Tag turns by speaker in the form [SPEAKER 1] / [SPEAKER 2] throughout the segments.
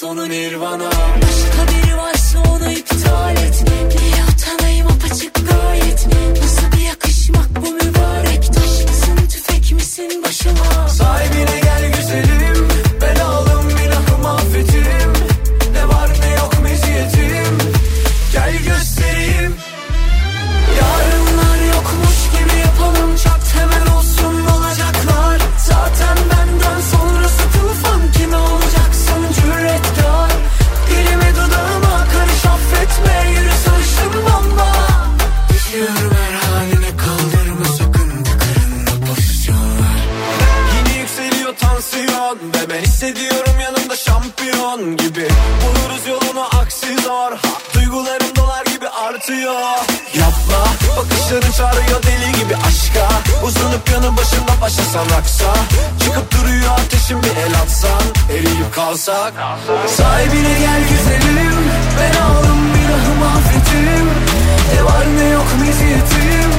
[SPEAKER 1] Sonu nirvana. Başka biri varsa onu iptal et. Niye utanayım apaçık gayet. Nasıl bir yakışmak bu mübarek? Taş mısın tüfek misin başıma?
[SPEAKER 2] Sahibine gel güzelim artıyor Yapma. Bakışların çağırıyor deli gibi aşka. Uzanıp yanı başında başlasan aksa Çıkıp duruyor ateşin bir el atsan Eriyip kalsak. Sahibine gel güzelim. Ben aldım günahımı affetim Ne var ne yok meziyetim.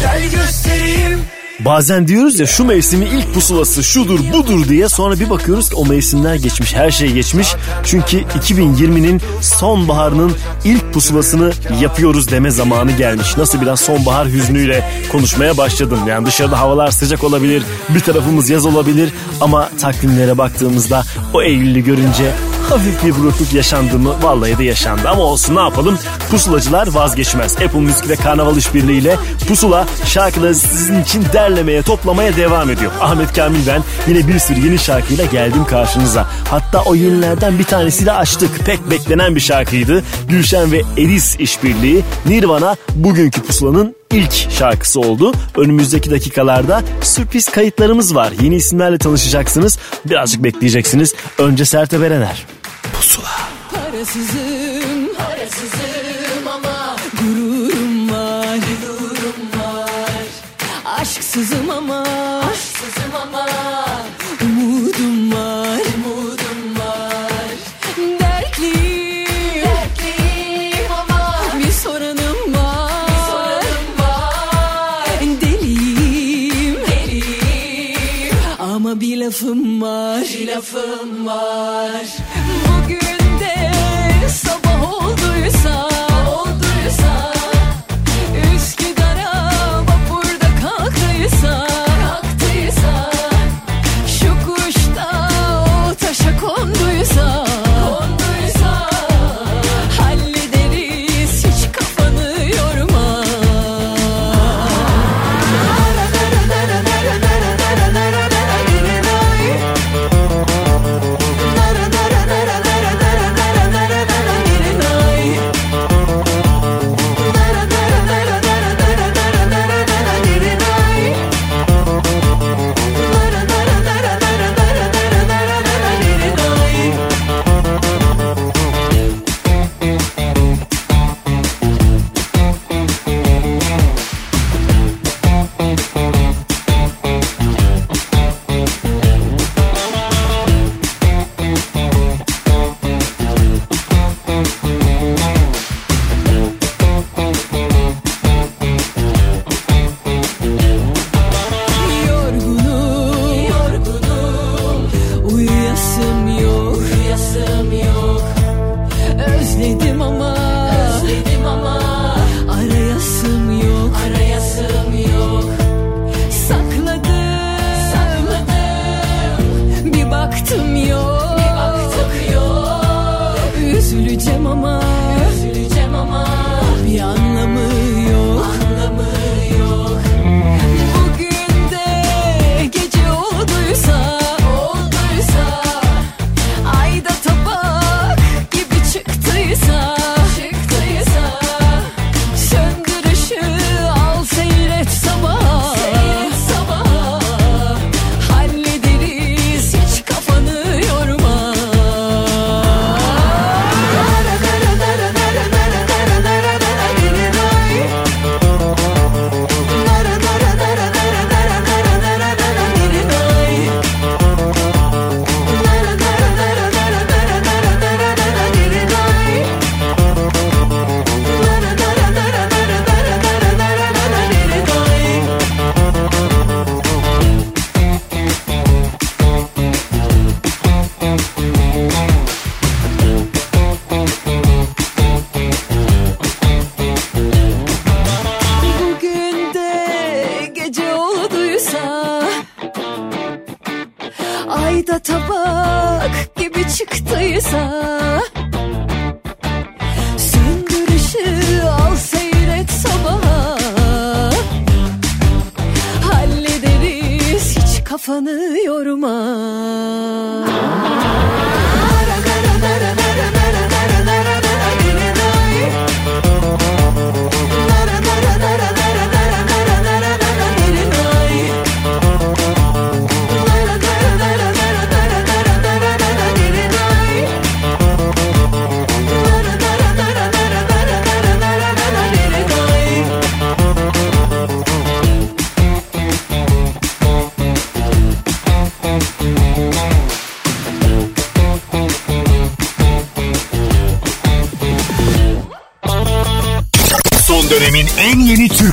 [SPEAKER 2] Gel göstereyim
[SPEAKER 3] Bazen diyoruz ya şu mevsimi ilk pusulası şudur budur diye sonra bir bakıyoruz ki o mevsimler geçmiş her şey geçmiş. Çünkü 2020'nin sonbaharının ilk pusulasını yapıyoruz deme zamanı gelmiş. Nasıl biraz sonbahar hüznüyle konuşmaya başladım. Yani dışarıda havalar sıcak olabilir bir tarafımız yaz olabilir ama takvimlere baktığımızda o Eylül'ü görünce hafif bir burukluk yaşandı mı? Vallahi de yaşandı ama olsun ne yapalım? Pusulacılar vazgeçmez. Apple Müzik ve Karnaval işbirliğiyle Pusula şarkıları sizin için derlemeye, toplamaya devam ediyor. Ahmet Kamil ben yine bir sürü yeni şarkıyla geldim karşınıza. Hatta o yenilerden bir tanesiyle açtık. Pek beklenen bir şarkıydı. Gülşen ve Eris işbirliği Nirvana bugünkü Pusula'nın ilk şarkısı oldu. Önümüzdeki dakikalarda sürpriz kayıtlarımız var. Yeni isimlerle tanışacaksınız. Birazcık bekleyeceksiniz. Önce Sertab Erener. Pusula.
[SPEAKER 1] Parasızım, parasızım ama gururum var, gururum var. Aşksızım ama, ama bir lafım var, bir lafım var. Bugün de sabah Kafanı yorma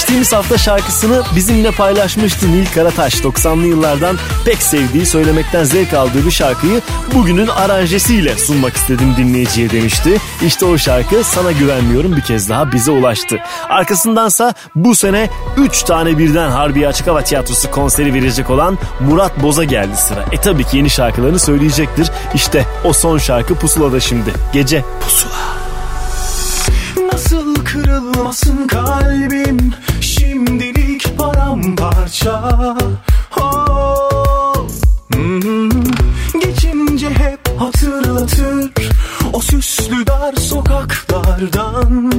[SPEAKER 3] Geçtiğimiz hafta şarkısını bizimle paylaşmıştı Nil Karataş. 90'lı yıllardan pek sevdiği, söylemekten zevk aldığı bir şarkıyı bugünün aranjesiyle sunmak istedim dinleyiciye demişti. İşte o şarkı Sana Güvenmiyorum bir kez daha bize ulaştı. Arkasındansa bu sene 3 tane birden Harbiye Açık Hava Tiyatrosu konseri verecek olan Murat Boz'a geldi sıra. E tabii ki yeni şarkılarını söyleyecektir. İşte o son şarkı Pusula'da şimdi. Gece Pusula.
[SPEAKER 4] Nasıl kırılmasın kalbim paramparça oh. Hmm. Geçince hep hatırlatır O süslü dar sokaklardan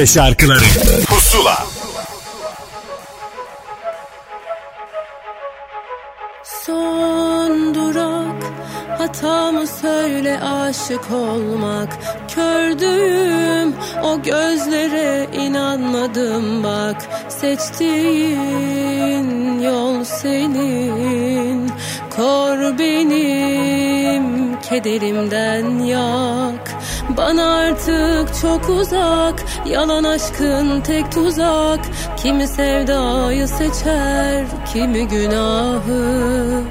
[SPEAKER 1] Türkçe şarkıları. Pusula.
[SPEAKER 5] Son durak Hatamı söyle aşık olmak. Kördüğüm o gözlere inanmadım bak. Seçtiğin yol senin. Kor benim kederimden yak. Bana artık çok uzak Yalan aşkın tek tuzak Kimi sevdayı seçer Kimi günahı.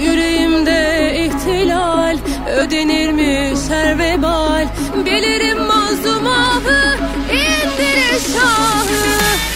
[SPEAKER 5] Yüreğimde ihtilal Ödenirmiş her vebal. Bilirim mazlum ahı indirir şahı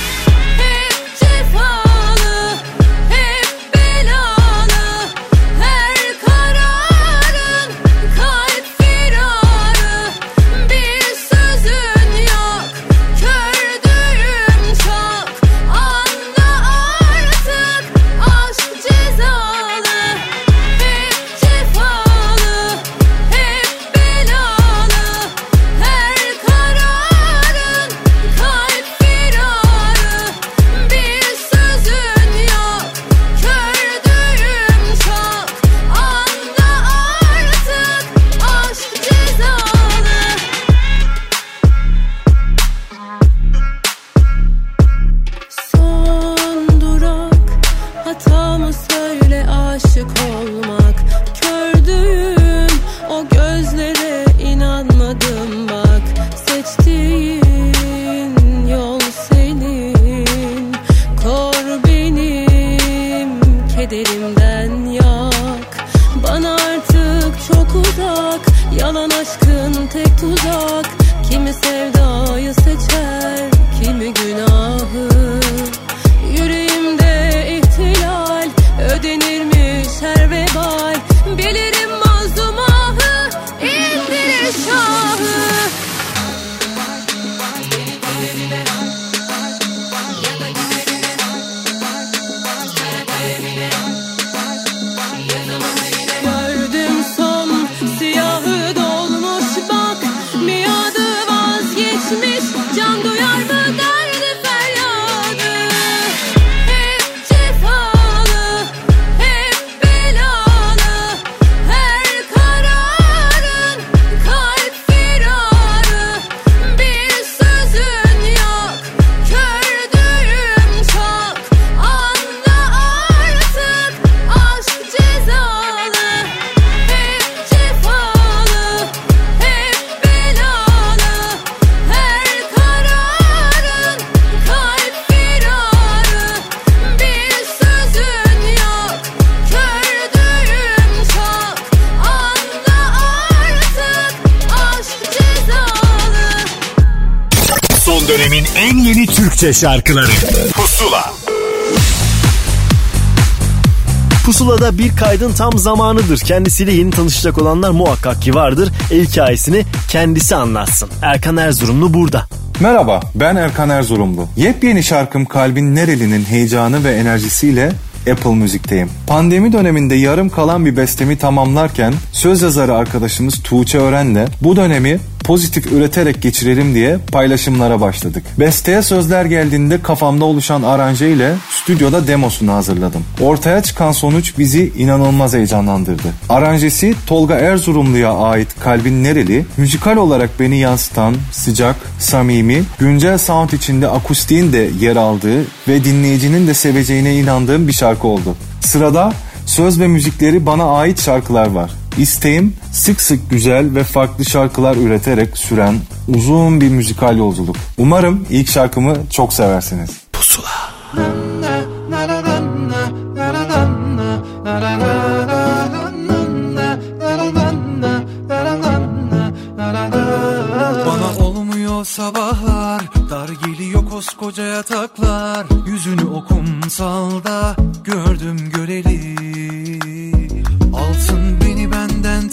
[SPEAKER 1] şarkıları Pusula
[SPEAKER 3] Pusula'da bir kaydın tam zamanıdır. Kendisiyle yeni tanışacak olanlar muhakkak ki vardır. Ev hikayesini kendisi anlatsın. Erkan Erzurumlu burada.
[SPEAKER 6] Merhaba ben Erkan Erzurumlu. Yepyeni şarkım Kalbin Nereli'nin heyecanı ve enerjisiyle Apple Müzik'teyim. Pandemi döneminde yarım kalan bir bestemi tamamlarken söz yazarı arkadaşımız Tuğçe Ören'le bu dönemi pozitif üreterek geçirelim diye paylaşımlara başladık. Besteye sözler geldiğinde kafamda oluşan aranje ile stüdyoda demosunu hazırladım. Ortaya çıkan sonuç bizi inanılmaz heyecanlandırdı. Aranjesi Tolga Erzurumlu'ya ait Kalbin Nereli, müzikal olarak beni yansıtan, sıcak, samimi, güncel sound içinde akustiğin de yer aldığı ve dinleyicinin de seveceğine inandığım bir şarkı oldu. Sırada söz ve müzikleri bana ait şarkılar var. İsteğim sık sık güzel ve farklı şarkılar üreterek süren uzun bir müzikal yolculuk. Umarım ilk şarkımı çok seversiniz.
[SPEAKER 1] Pusula.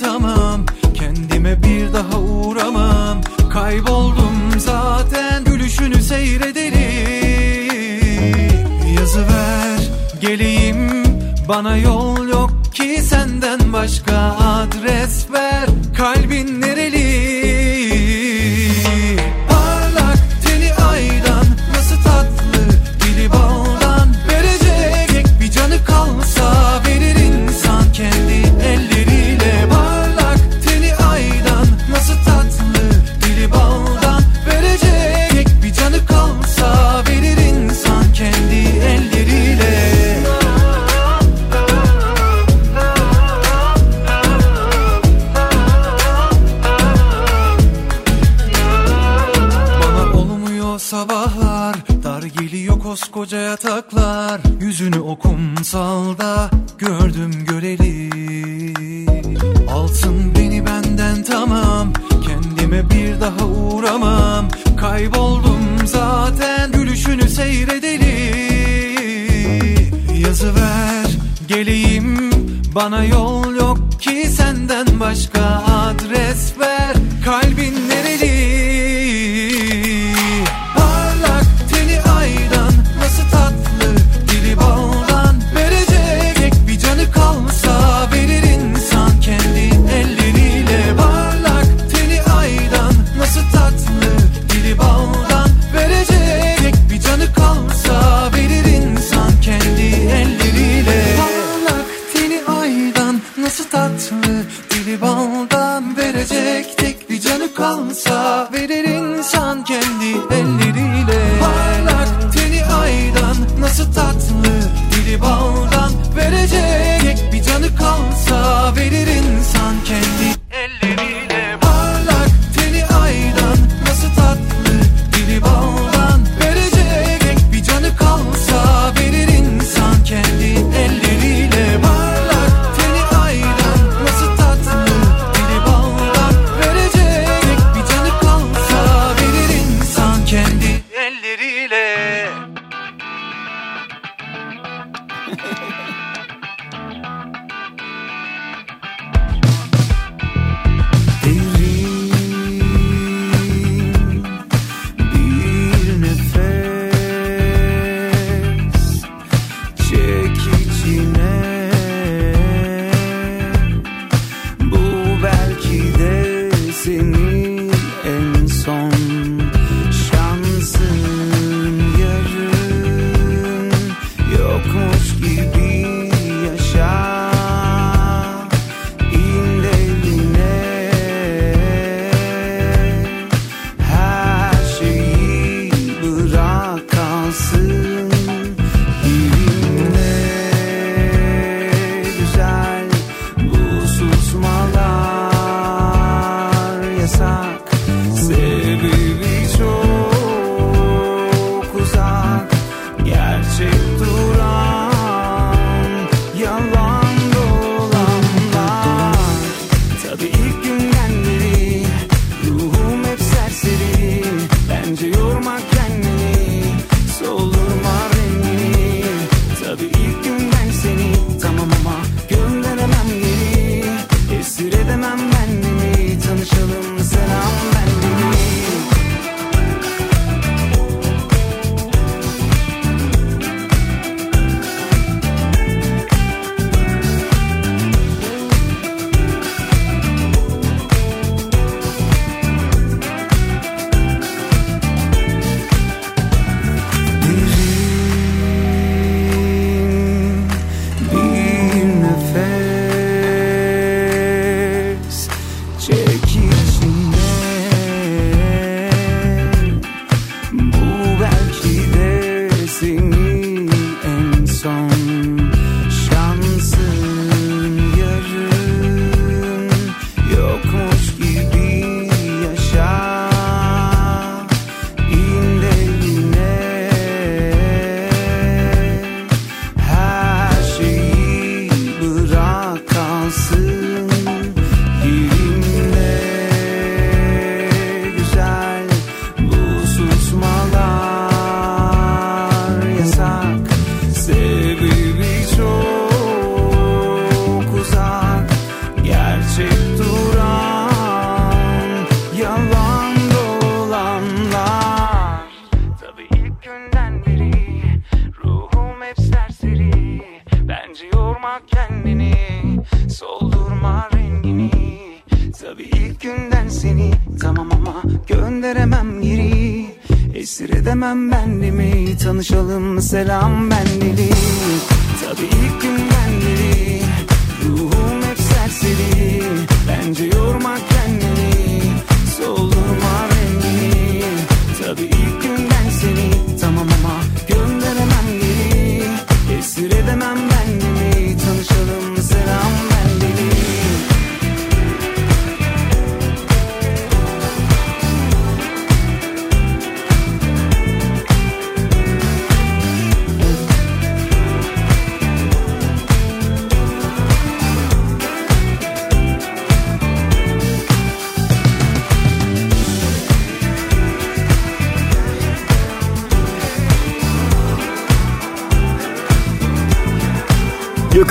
[SPEAKER 4] uğraşamam Kendime bir daha uğramam. Kayboldum zaten Gülüşünü seyrederim. Yazıver geleyim Bana yol yok ki senden başka adres ver. Kalbin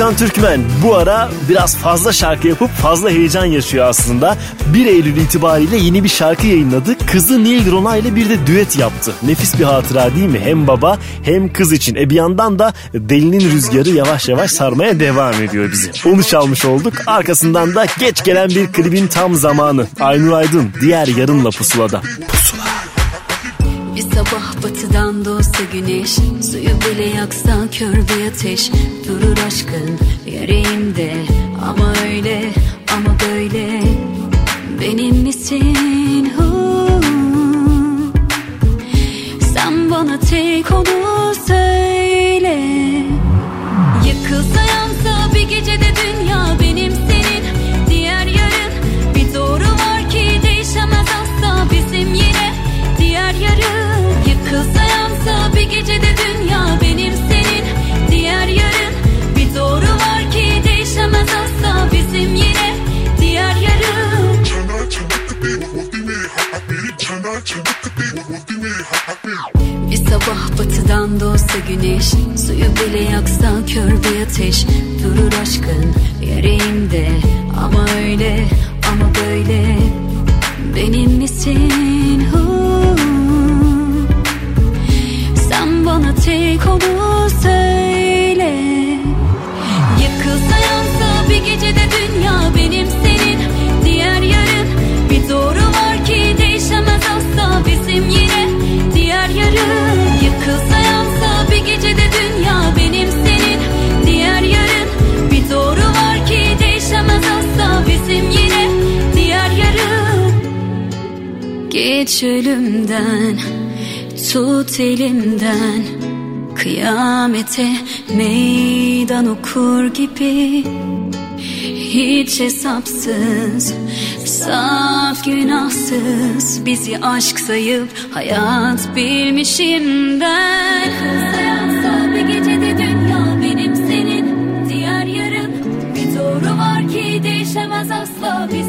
[SPEAKER 3] Gökhan Türkmen bu ara biraz fazla şarkı yapıp fazla heyecan yaşıyor aslında. 1 Eylül itibariyle yeni bir şarkı yayınladı. Kızı Nil Rona ile bir de düet yaptı. Nefis bir hatıra değil mi? Hem baba hem kız için. E bir yandan da delinin rüzgarı yavaş yavaş sarmaya devam ediyor bizi. Onu çalmış olduk. Arkasından da geç gelen bir klibin tam zamanı. Aynur Aydın diğer yarınla pusulada. Pusula.
[SPEAKER 7] Batıdan doğsa güneş Suyu bile yaksa kör bir ateş. Durur aşkın yüreğimde Ama öyle ama böyle. Benim misin? Sen bana tek onu söyle. Yıkılsa yansa bir gecede dünya batıdan doğsa güneş Suyu bile yaksa kör bir ateş. Durur aşkın yüreğimde Ama öyle ama böyle. Benim misin? Hu? Sen bana tek onu söyle. Yıkılsa yansa bir gecede dünya benim senin. Diğer yarın bir doğru Geç ölümden Tut elimden. Kıyamete meydan okur gibi. Hiç hesapsız Saf günahsız. Bizi aşk sayıp hayat bilmişim ben. Kılsa yansa bir gecede dünya benim senin. Diğer yarın bir doğru var ki değişemez asla. Bizim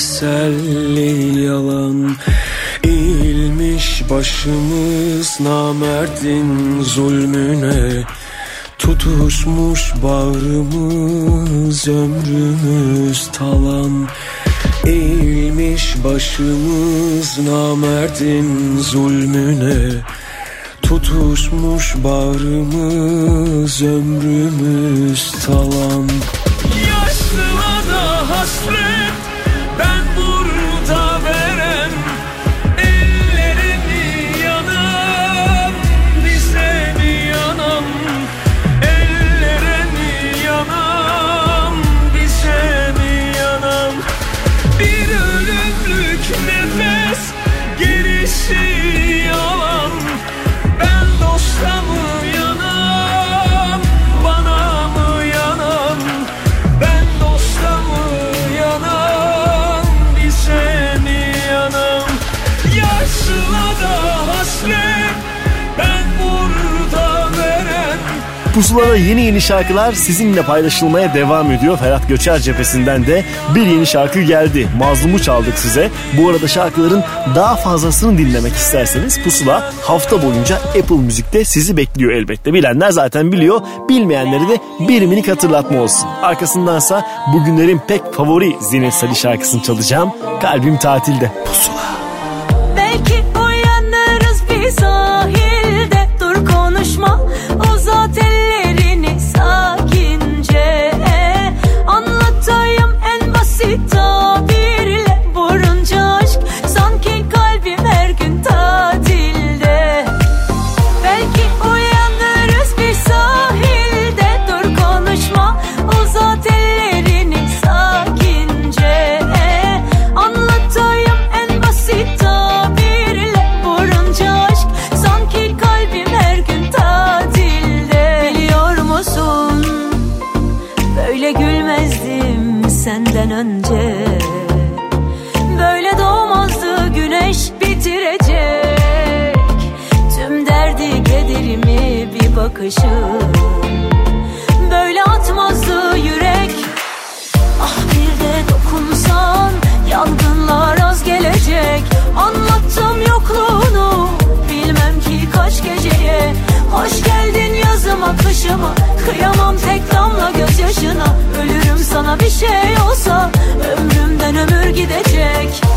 [SPEAKER 8] teselli yalan. Eğilmiş başımız namerdin zulmüne. Tutuşmuş bağrımız ömrümüz talan. Eğilmiş başımız namerdin zulmüne. Tutuşmuş bağrımız ömrümüz talan. Yaşlılara hasret
[SPEAKER 3] Pusulada yeni yeni şarkılar sizinle paylaşılmaya devam ediyor. Ferhat Göçer cephesinden de bir yeni şarkı geldi. Mazlumu çaldık size. Bu arada şarkıların daha fazlasını dinlemek isterseniz Pusula hafta boyunca Apple Müzik'te sizi bekliyor elbette. Bilenler zaten biliyor. Bilmeyenleri de bir minik hatırlatma olsun. Arkasındansa bugünlerin pek favori Zinnet Sadi şarkısını çalacağım. Kalbim tatilde. Pusula.
[SPEAKER 7] Bakışın Böyle atmazdı yürek. Ah bir de dokunsan yangınlar az gelecek. Anlattım yokluğunu bilmem ki kaç geceye. Hoş geldin yazıma kışıma Kıyamam tek damla gözyaşına. Ölürüm sana bir şey olsa Ömrümden ömür gidecek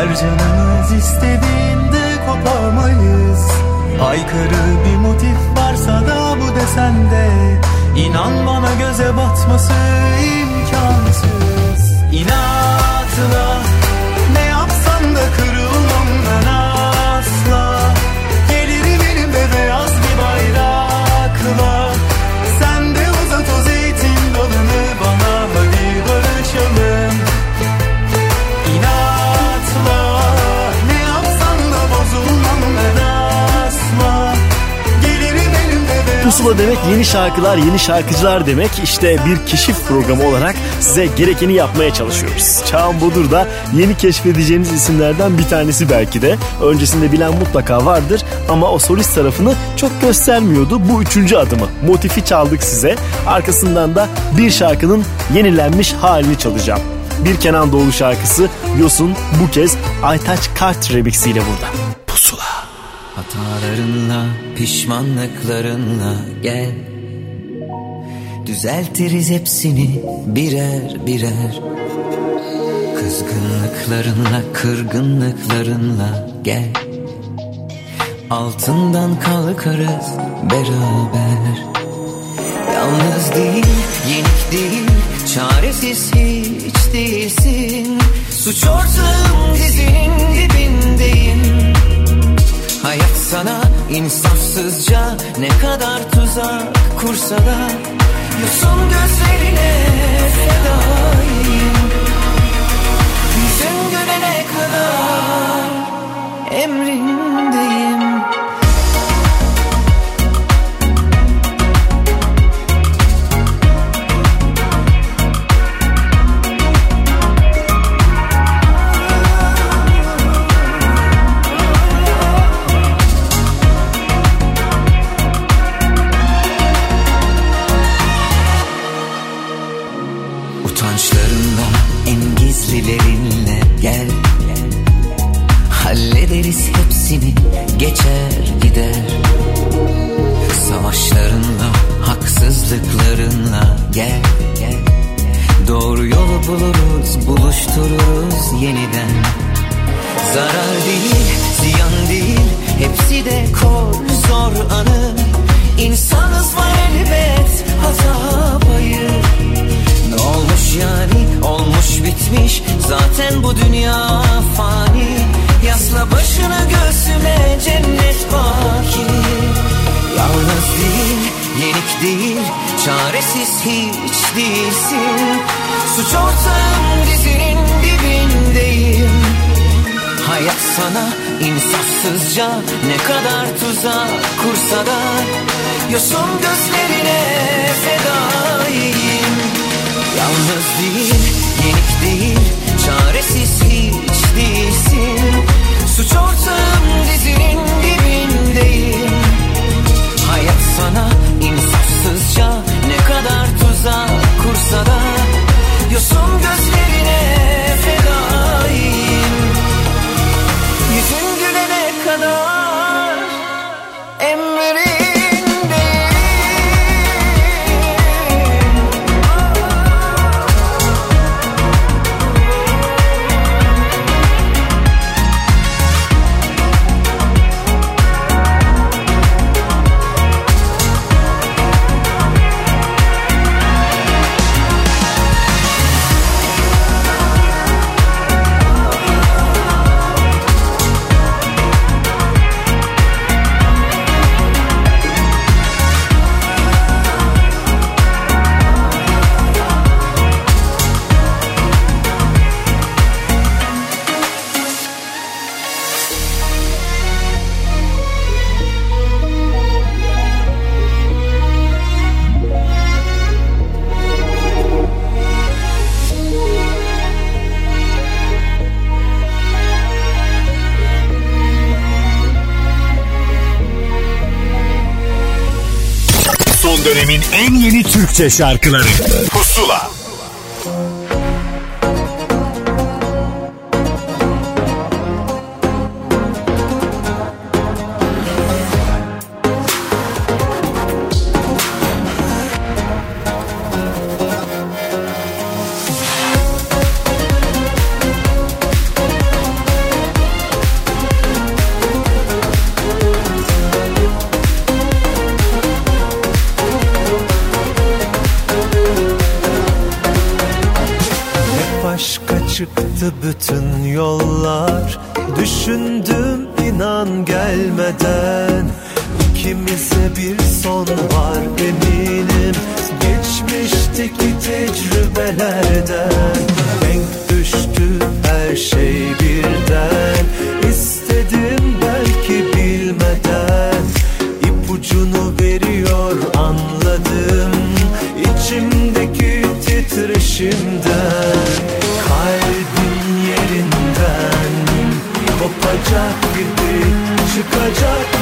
[SPEAKER 9] Her
[SPEAKER 10] canımız istediğinde kopamayız Aykırı bir motif varsa da bu desende İnan bana göze batması imkansız. İnatla
[SPEAKER 3] Pusula demek yeni şarkılar, yeni şarkıcılar demek. İşte bir keşif programı olarak size gerekeni yapmaya çalışıyoruz. Çağan Bodur da yeni keşfedeceğiniz isimlerden bir tanesi belki de. Öncesinde bilen mutlaka vardır ama o solist tarafını çok göstermiyordu. Bu üçüncü adımı. Motifi çaldık size. Arkasından da bir şarkının yenilenmiş halini çalacağım. Bir Kenan Doğulu şarkısı Yosun bu kez Aytaç Kart remix'iyle burada.
[SPEAKER 11] Hatalarınla, pişmanlıklarınla gel. Düzeltiriz hepsini birer birer. Kızgınlıklarınla, kırgınlıklarınla gel. Altından kalkarız beraber. Yalnız değil, yenik değil, çaresiz hiç değilsin. Suç ortağım dizinin Hayat sana insafsızca ne kadar tuzak kursa da Yosun gözlerine fedayım Yüzün gülene kadar emrindeyim gel Doğru yolu buluruz buluştururuz yeniden. Zarar değil ziyan değil hepsi de kor zor anı. İnsanız var elbet hata payı. Ne olmuş yani? Olmuş bitmiş. Zaten bu dünya fani. Yasla başını göğsüme cennet baki. Yalnız değil yenik değil çaresiz hiç değilsin. Suç ortağım dizinin dibindeyim. Hayat sana insafsızca ne kadar tuzak kursa da Yosun gözlerine fedayım. Yalnız değil, yenik değil, çaresiz hiç değilsin. Suç ortağım dizinin dibindeyim. Hayat sana insafsızca ne kadar tuzak kursa da Yosun gözlerine fedayım. Yüzün gülene kadar
[SPEAKER 12] en yeni Türkçe şarkıları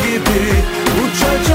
[SPEAKER 4] gibi Uçacak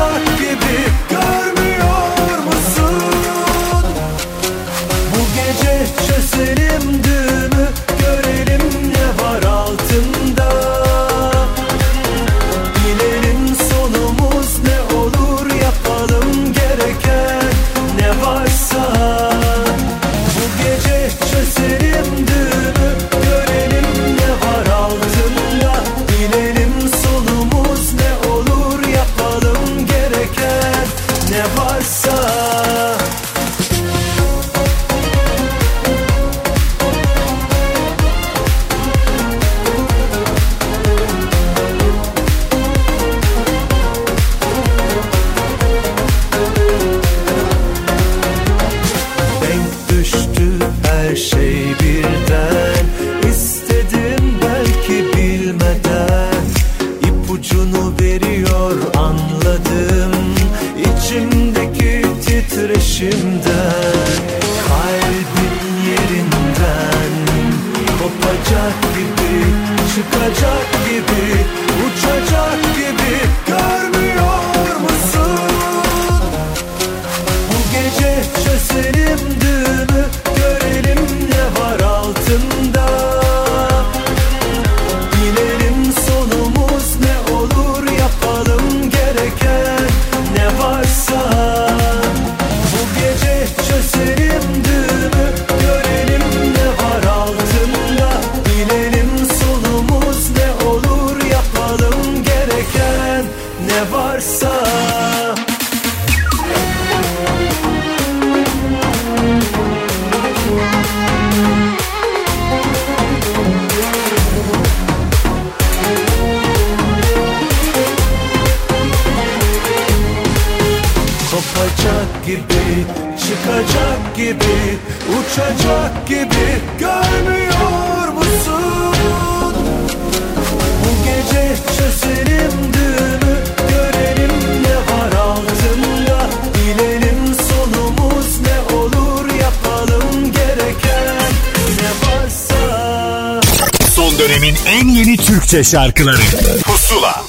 [SPEAKER 12] Türkçe şarkıları Pusula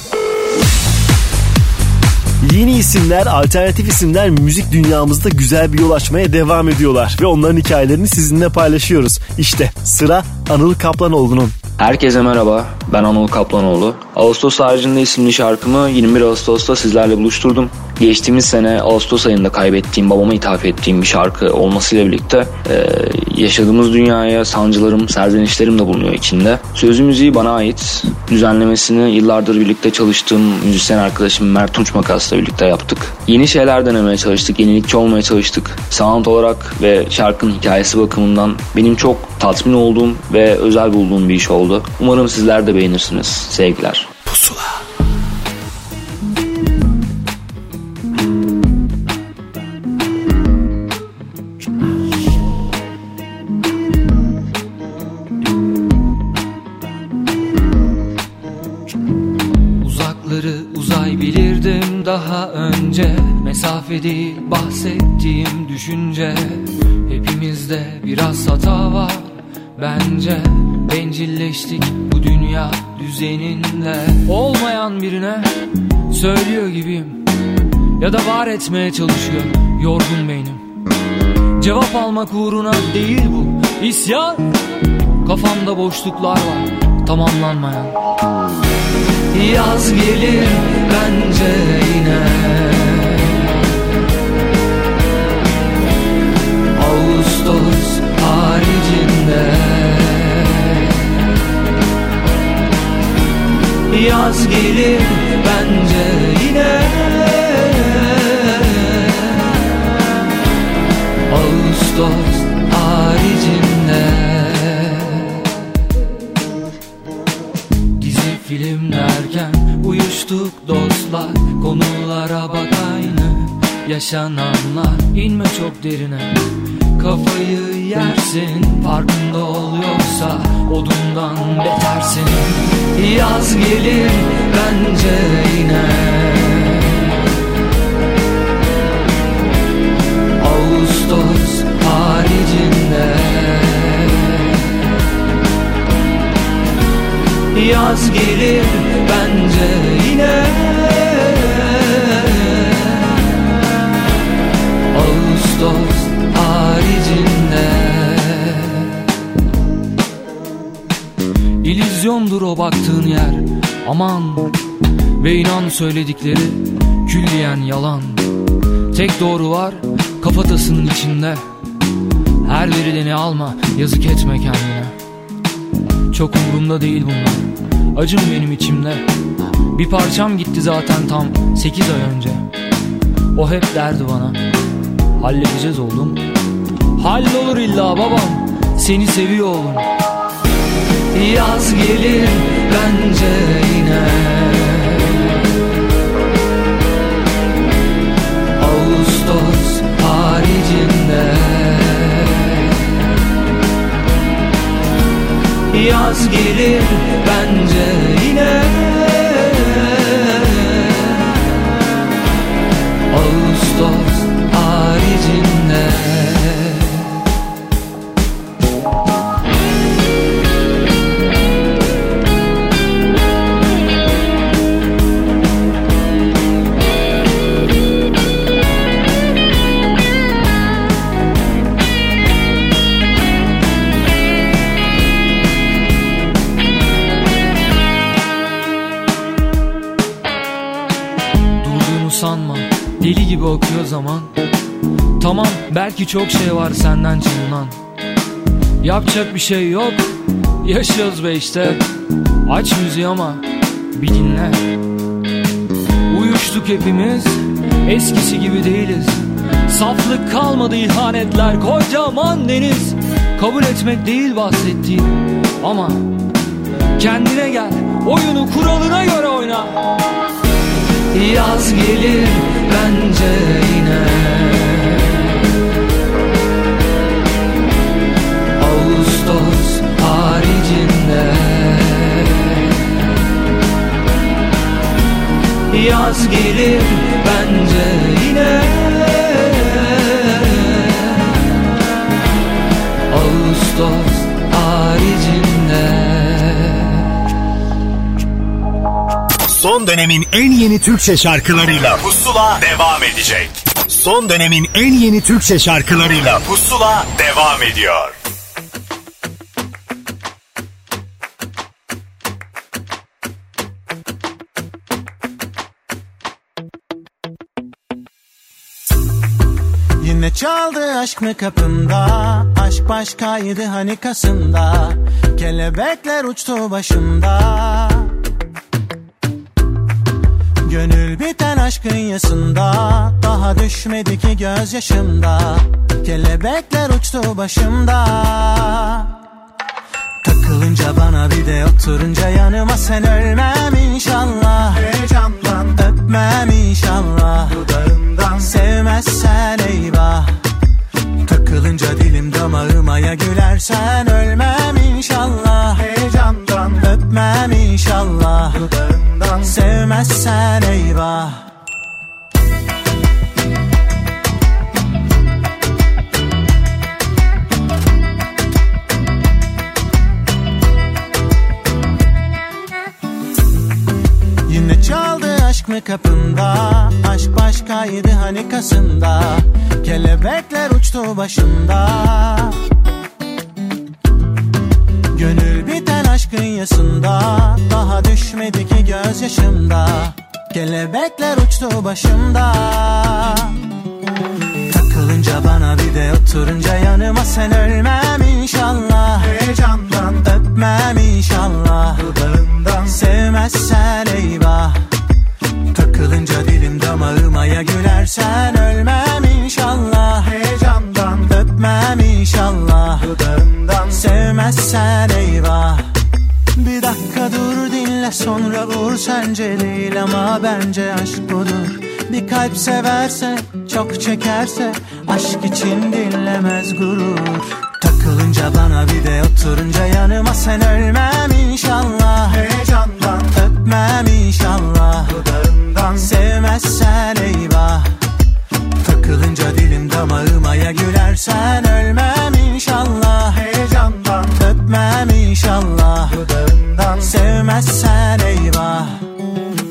[SPEAKER 3] Yeni isimler, alternatif isimler müzik dünyamızda güzel bir yol açmaya devam ediyorlar. Ve onların hikayelerini sizinle paylaşıyoruz. İşte sıra Anıl Kaplanoğlu'nun.
[SPEAKER 13] Herkese merhaba, ben Anıl Kaplanoğlu. Ağustos haricinde isimli şarkımı 21 Ağustos'ta sizlerle buluşturdum. Geçtiğimiz sene Ağustos ayında kaybettiğim, babama ithaf ettiğim bir şarkı olmasıyla birlikte e, yaşadığımız dünyaya sancılarım, serzenişlerim de bulunuyor içinde. Sözü müziği bana ait. Düzenlemesini yıllardır birlikte çalıştığım müzisyen arkadaşım Mert Tunç Makas'la birlikte yaptık. Yeni şeyler denemeye çalıştık, yenilikçi olmaya çalıştık. Sound olarak ve şarkının hikayesi bakımından benim çok tatmin olduğum ve özel bulduğum bir iş oldu. Umarım sizler de beğenirsiniz. Sevgiler.
[SPEAKER 12] Pusula
[SPEAKER 7] değil bahsettiğim düşünce Hepimizde biraz hata var. Bence Bencilleştik bu dünya düzeninle. Olmayan birine söylüyor gibiyim Ya da var etmeye çalışıyor yorgun beynim. Cevap almak uğruna değil bu isyan. Kafamda boşluklar var tamamlanmayan. Yaz gelir bence yine Ağustos haricinde. Yaz gelir bence yine. Ağustos haricinde. Dizi film derken uyuştuk dostlar Konulara bak aynı yaşananlar. İnme çok derine Kafayı yersin farkında ol yoksa odundan betersin. Yaz gelir bence yine. Ağustos haricinde. Yaz gelir bence yine İllüzyondur o baktığın yer. Aman Ve inan söyledikleri Külliyen yalan. Tek doğru var kafatasının içinde. Her verileni alma yazık etme kendine. Çok umurumda değil bunlar. Acım benim içimde. Bir parçam gitti zaten tam 8 ay önce. O hep derdi bana. Halledeceğiz oğlum. Hallolur illa babam. Seni seviyor oğlum Yaz gelir bence yine. Ağustos haricinde. Yaz gelir bence Belki çok şey var senden çalınan Yapacak bir şey yok. Yaşıyoruz be işte. Aç müziği ama bir dinle. Uyuştuk hepimiz. Eskisi gibi değiliz. Saflık kalmadı ihanetler. Kocaman deniz. Kabul etmek değil bahsettiğim. Ama kendine gel. Oyunu kuralına göre oyna. Yaz gelir bence yine
[SPEAKER 14] Ağustos haricinde Yaz gelir bence yine Ağustos haricinde
[SPEAKER 1] Son dönemin en yeni Türkçe şarkılarıyla Pusula devam edecek. Son dönemin en yeni Türkçe şarkılarıyla Pusula devam ediyor.
[SPEAKER 15] Çaldı aşk mı kapında? Aşk başkaydı hani kasında Kelebekler uçtu başımda. Gönül biten aşkın yasında Daha düşmedi ki gözyaşımda. Kelebekler uçtu başımda Takılınca bana bir de oturunca yanıma sen ölmem inşallah. Heyecandan öpmem inşallah. Dudağından. Sevmezsen eyvah. Takılınca dilim damağıma ya gülersen ölmem inşallah. Heyecandan. Öpmem inşallah. Dudağından. Sevmezsen eyvah aşk mı kapında Aşk başkaydı hani kasında Kelebekler uçtu başımda. Gönül biten aşkın yasında Daha düşmedi ki gözyaşımda. Kelebekler uçtu başımda. Takılınca bana bir de oturunca yanıma sen ölmem inşallah. Heyecandan öpmem inşallah. Dudağından sevmezsen eyvah Takılınca dilim damağıma ya gülersen ölmem inşallah. Heyecandan öpmem inşallah. Dudağından. Sevmezsen eyvah. Bir dakika dur dinle sonra vur. Sence değil ama bence aşk budur. Bir kalp severse çok çekerse aşk için dinlemez gurur. Takılınca bana bir de oturunca yanıma sen ölmem inşallah. Heyecandan. Öpmem inşallah Dudağından sevmezsen eyvah. Takılınca dilim damağıma ya gülersen ölmem inşallah. Heyecandan öpmem inşallah. Dudağından sevmezsen eyvah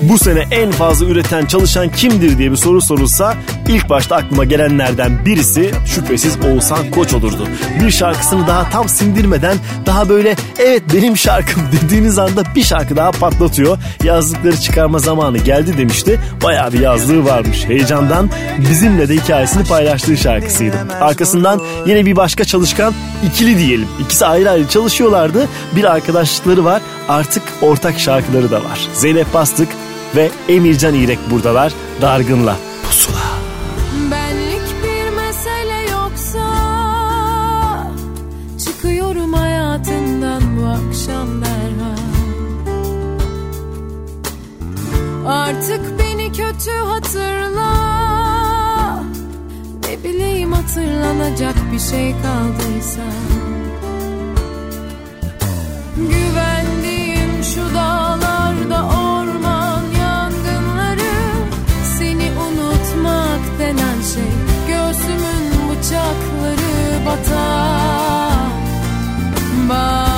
[SPEAKER 3] Bu sene en fazla üreten çalışan kimdir diye bir soru sorulsa ilk başta aklıma gelenlerden birisi şüphesiz Oğuzhan Koç olurdu. Bir şarkısını daha tam sindirmeden daha böyle evet benim şarkım dediğiniz anda bir şarkı daha patlatıyor. Yazdıkları çıkarma zamanı geldi demişti. Bayağı bir yazdığı varmış. Heyecandan bizimle de hikayesini paylaştığı şarkısıydı. Arkasından yine bir başka çalışkan ikili diyelim. İkisi ayrı ayrı çalışıyorlardı. Bir arkadaşlıkları var. Artık ortak şarkıları da var. Zeynep Bastık ve Emircan İrek buradalar. Dargınla. Pusula.
[SPEAKER 5] Benlik bir mesele yoksa Çıkıyorum hayatından bu akşam derhal Artık beni kötü hatırla Ne bileyim hatırlanacak bir şey kaldıysa Güvendiğim bıçakları batar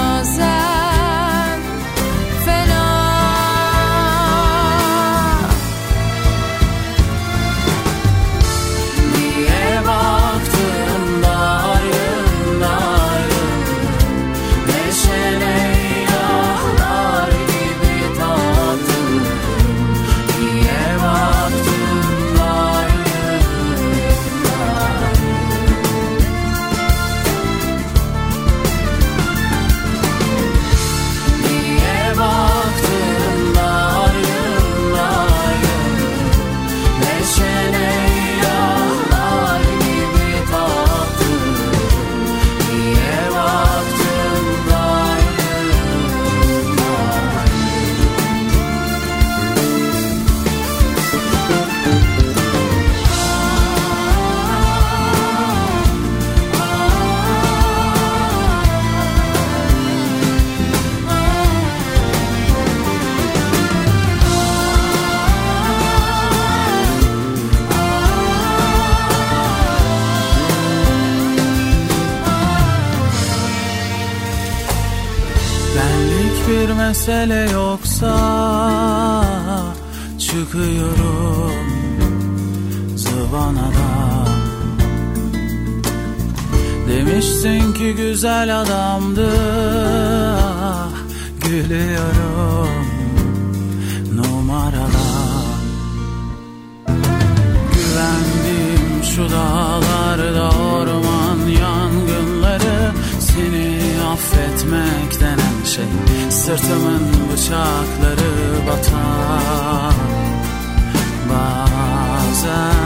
[SPEAKER 16] mesele yoksa çıkıyorum zıvanadan. Demişsin ki güzel adamdı Gülüyorum numaradan Güvendim şu dağlarda orman yangınları Seni affetmekten her şey Sırtımın bıçakları batar Bazen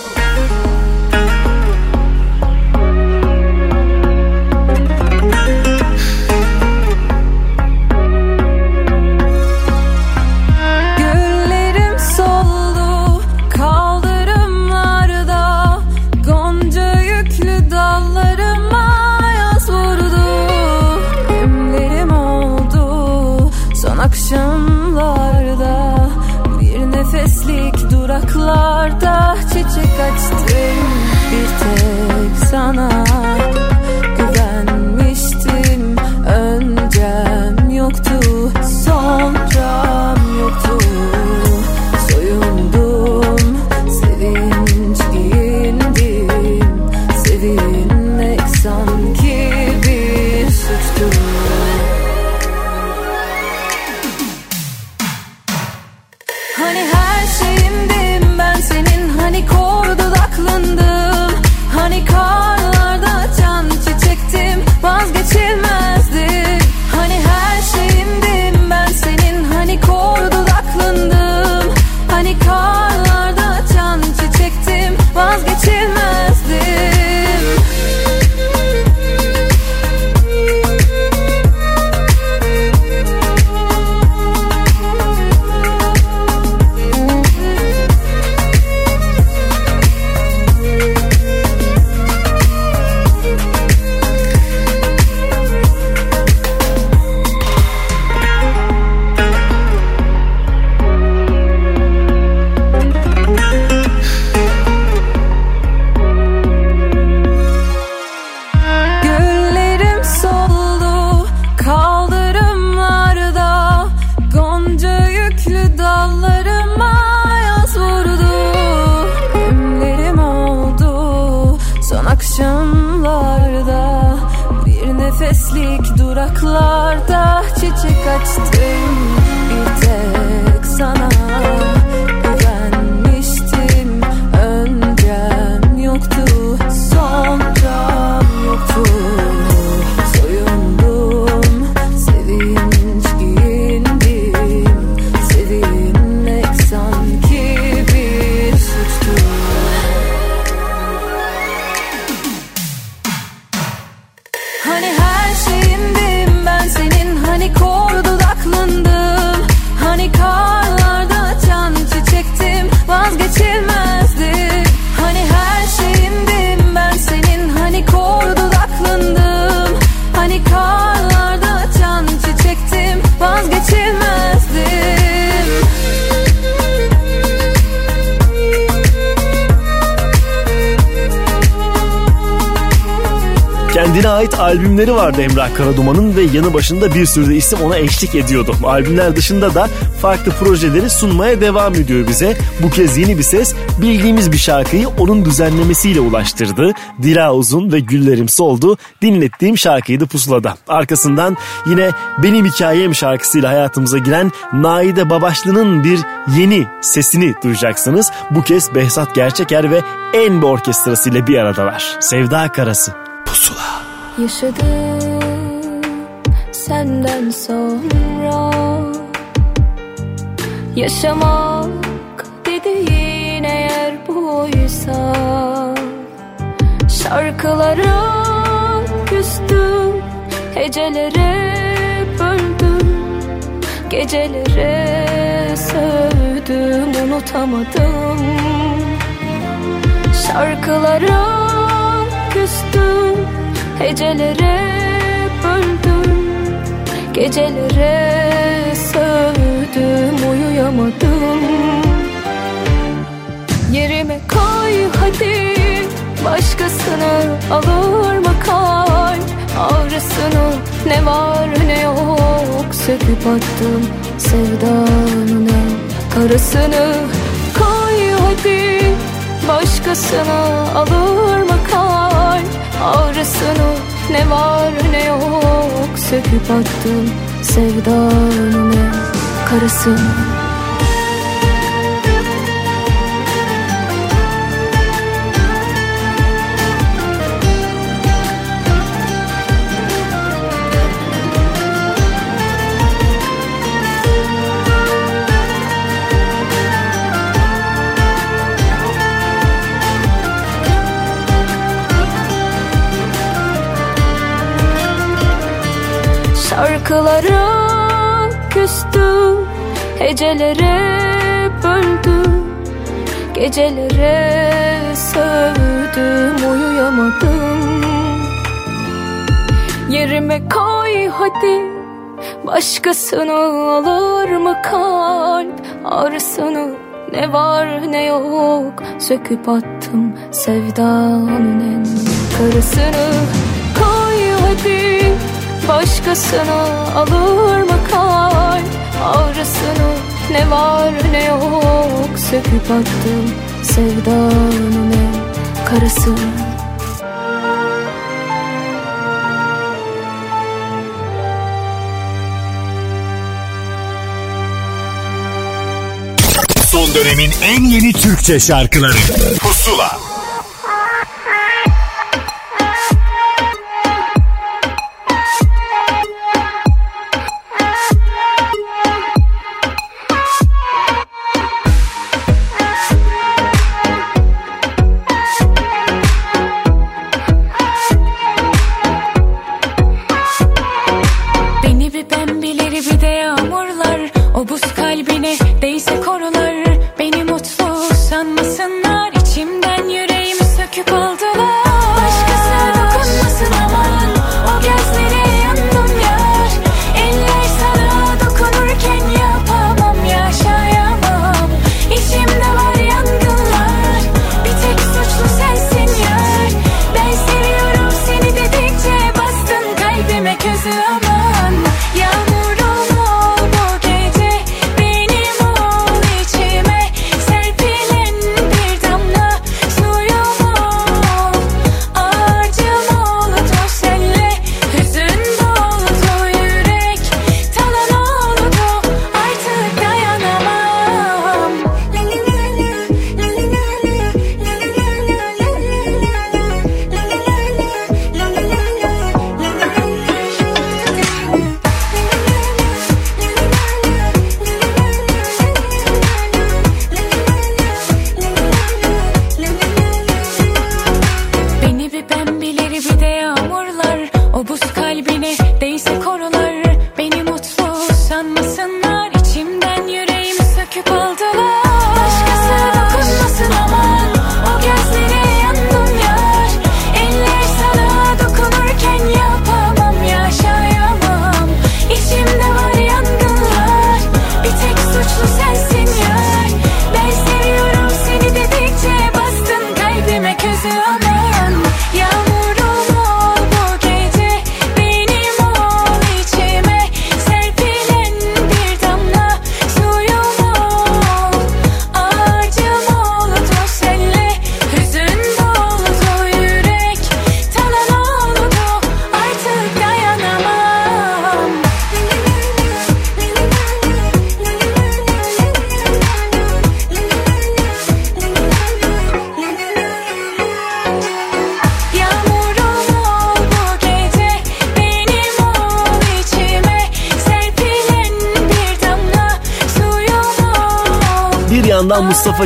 [SPEAKER 3] Yanı başında bir sürü de isim ona eşlik ediyordu. Albümler dışında da farklı projeleri sunmaya devam ediyor bize. Bu kez yeni bir ses bildiğimiz bir şarkıyı onun düzenlemesiyle ulaştırdı. Dila Uzun ve Güllerim Soldu dinlettiğim şarkıydı Pusula'da. Arkasından yine Benim Hikayem şarkısıyla hayatımıza giren Naide Babaşlı'nın bir yeni sesini duyacaksınız. Bu kez Behzat Gerçeker ve Enbe Orkestrası ile bir aradalar. Sevda Karası. Pusula.
[SPEAKER 1] Yaşadım senden sonra. Yaşamak dediğin eğer buysa. Şarkılara küstüm Hecelere böldüm. Gecelere sövdüm Unutamadım. Şarkılara küstüm Hecelere böldüm Gecelere sövdüm Uyuyamadım. Yerime koy hadi Başkasını alır mı kalp? Ağrısını ne var ne yok Söküp attım sevdanın en karasını Koy hadi Başkasını alır mı kalp? Ağrısını ne var ne yok. Söküp attım sevdanın en Şarkılara küstüm Hecelere böldüm Gecelere sövdüm Uyuyamadım. Yerime koy hadi Başkasını alır mı kalp? Ağrısını ne var ne yok Söküp attım sevdanın en karısını. Koy hadi Başkasını alır mı kalp? Ağrısını ne var ne yok? Söküp attım sevdanın en karasını
[SPEAKER 17] Son dönemin en yeni Türkçe şarkıları. Pusula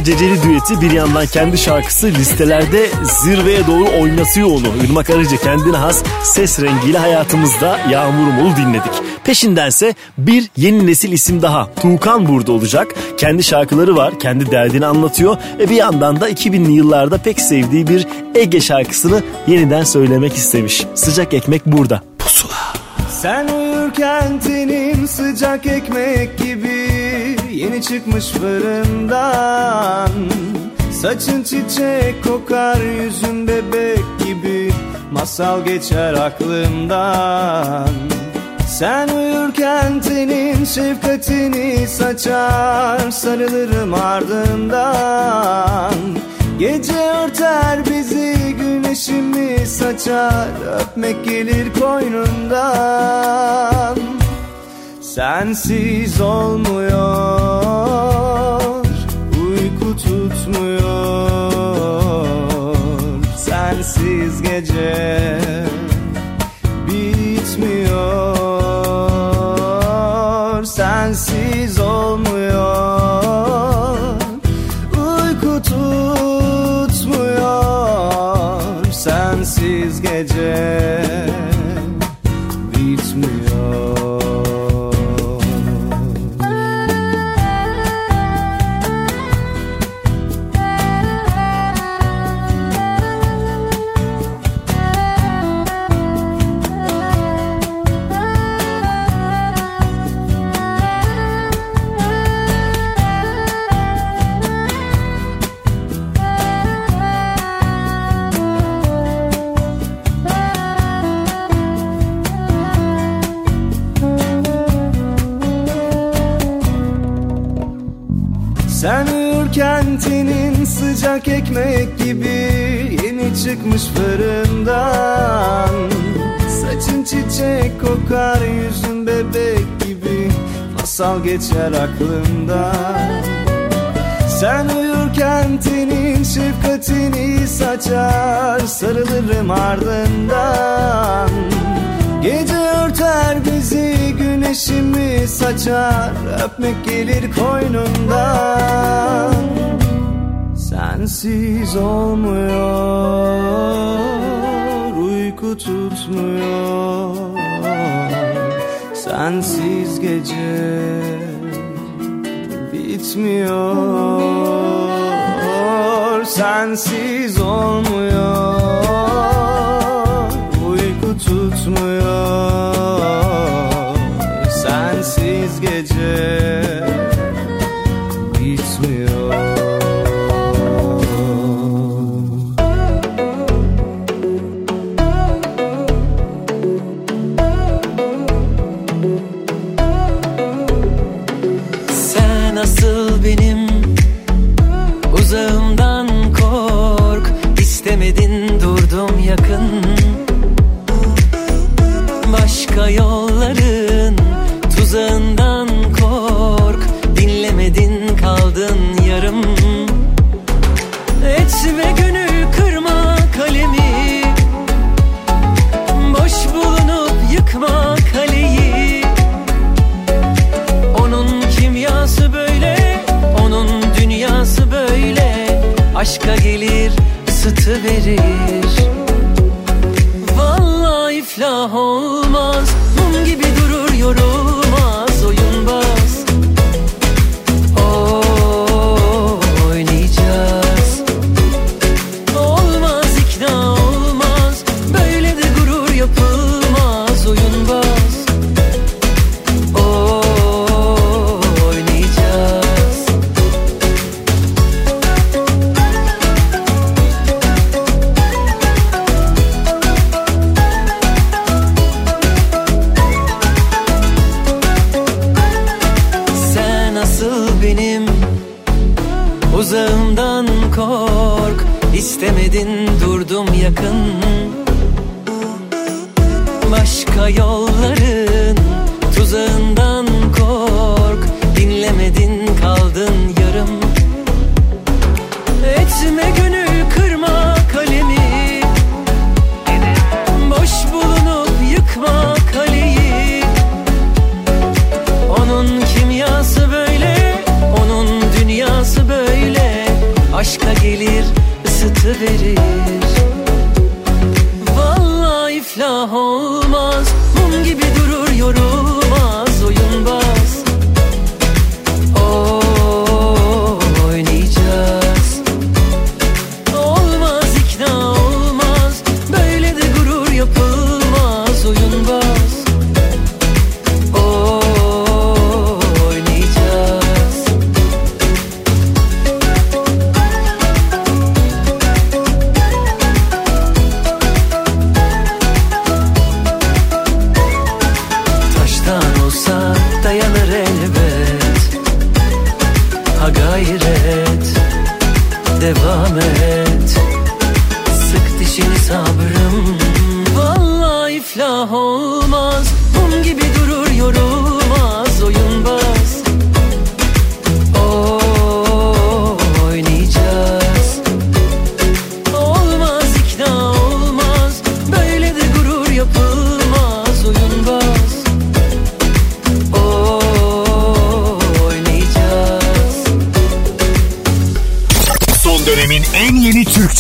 [SPEAKER 3] Ceceli düeti bir yandan kendi şarkısı listelerde zirveye doğru oynatıyor onu. Irmak Arıcı kendine has ses rengiyle hayatımızda Yağmurum Olu dinledik. Peşindense bir yeni nesil isim daha. Tuğkan burada olacak. Kendi şarkıları var. Kendi derdini anlatıyor. Ve bir yandan da 2000'li yıllarda pek sevdiği bir Ege şarkısını yeniden söylemek istemiş. Sıcak ekmek burada. Pusula.
[SPEAKER 18] Sen uyurken tenin sıcak ekmek gibi Yeni çıkmış fırından. Saçın çiçek kokar yüzün bebek gibi. Masal geçer aklımdan. Sen uyurken tenin şefkatini saçar Sarılırım ardından. Gece örter bizi güneşimi saçar Öpmek gelir koynundan Sensiz olmuyor Uyku tutmuyor. Sensiz gece çıkmış fırından. Saçın çiçek kokar yüzün bebek gibi. Masal geçer aklımdan Sen uyurken tenin şefkatini saçar Sarılırım ardından. Gece örter bizi güneşimi saçar. Öpmek gelir koynundan Sensiz olmuyor Uyku tutmuyor. Sensiz gece bitmiyor. Sensiz olmuyor Uyku tutmuyor. Sensiz gece
[SPEAKER 7] tuzağından kork Dinlemedin kaldın yarım. Etme gönül kırma kalemi. Boş bulunup yıkma kaleyi. Onun kimyası böyle, onun dünyası böyle. Aşka gelir, ısıtı verir Vallahi iflah olmaz,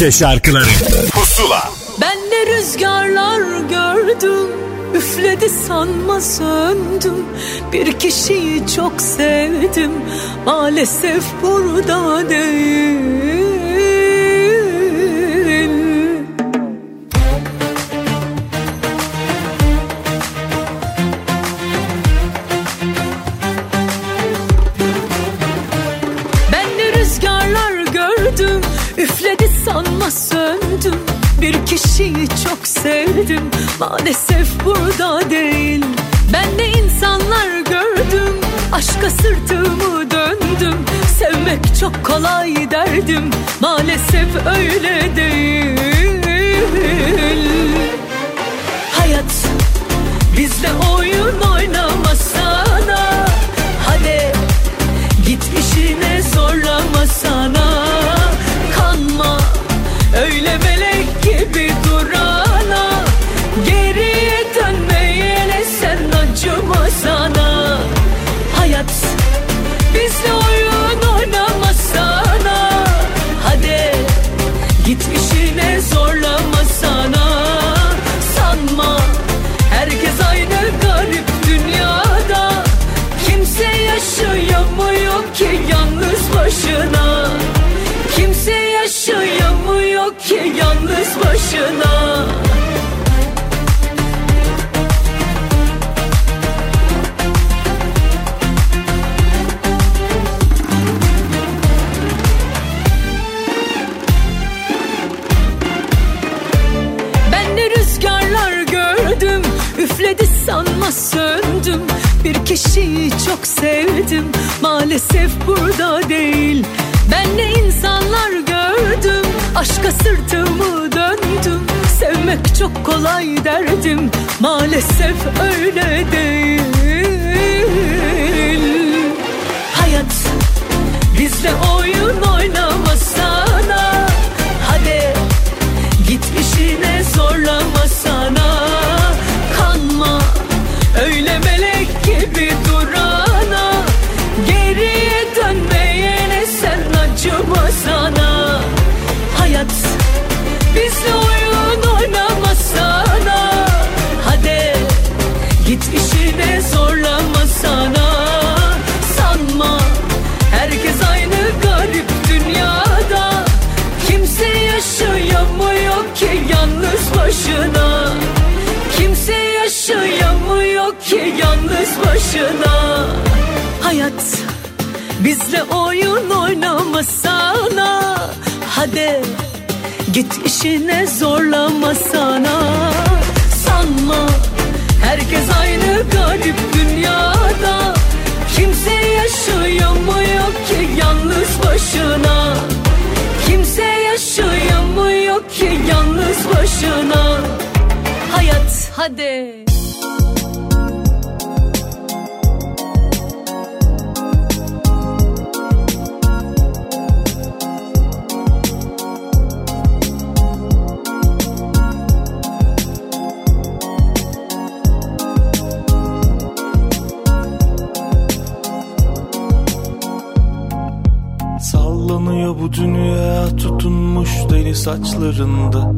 [SPEAKER 1] Türkçe şarkıları. Pusula.
[SPEAKER 7] Ben de rüzgarlar gördüm Üfledi sanma söndüm. Bir kişiyi çok sevdim Maalesef burada değil sevdim Maalesef burada değil. Ben de insanlar gördüm. Aşka sırtımı döndüm. Sevmek çok kolay derdim. Maalesef öyle değil. Hayat bizle oyun oynamasana. Hadi Git işine zorlamasana başına. Ben de rüzgarlar gördüm Üfledi sanma söndüm. Bir kişiyi çok sevdim Maalesef burada değil. Ben de insanlar gördüm Aşka sırtımı döndüm. Sevmek çok kolay derdim Maalesef öyle değil. Hayat bizle oyun oynamasana Hadi Git işine zorlamasana yalnız başına. Hayat bizle oyun oynamasana Hadi git işine zorlamasana Sanma herkes aynı garip dünyada. Kimse yaşayamıyor ki yalnız başına. Kimse yaşayamıyor ki yalnız başına. Hayat hadi
[SPEAKER 8] Sallanıyor bu dünya tutunmuş deli saçlarında.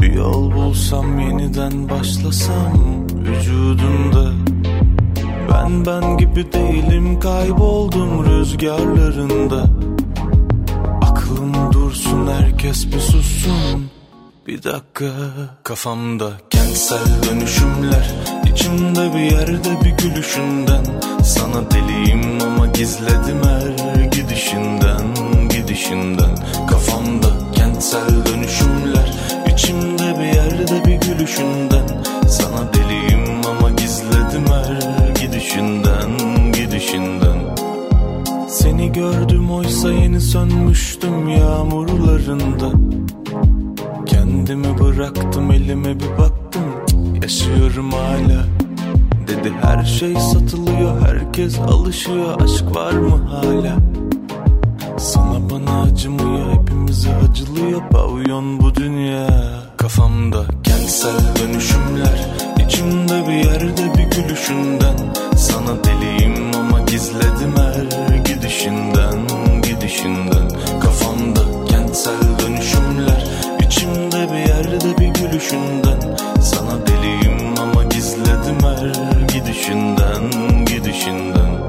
[SPEAKER 8] Bir yol bulsam yeniden başlasam vücudunda. Ben ben gibi değilim kayboldum rüzgarlarında. Aklım dursun herkes bir sussun. Bir dakika Kafamda kentsel dönüşümler. İçimde bir yerde bir gülüşünden. Sana deliyim ama gizledim her gidişinden Gidişinden. Kafamda kentsel dönüşümler içimde bir yerde bir gülüşünden. Sana deliyim ama gizledim her gidişinden Gidişinden. Seni gördüm oysa yeni sönmüştüm yağmurlarında. Kendimi bıraktım elime bir baktım. Yaşıyorum hala. Dedi her şey satılıyor Herkes alışıyor. Aşk var mı hala bana acımıyor Hepimize acılıyor Pavyon bu dünya. Kafamda kentsel dönüşümler içimde bir yerde bir gülüşünden. Sana deliyim ama gizledim her gidişinden Gidişinden. Kafamda kentsel dönüşümler içimde bir yerde bir gülüşünden. Sana deliyim ama gizledim her gidişinden Gidişinden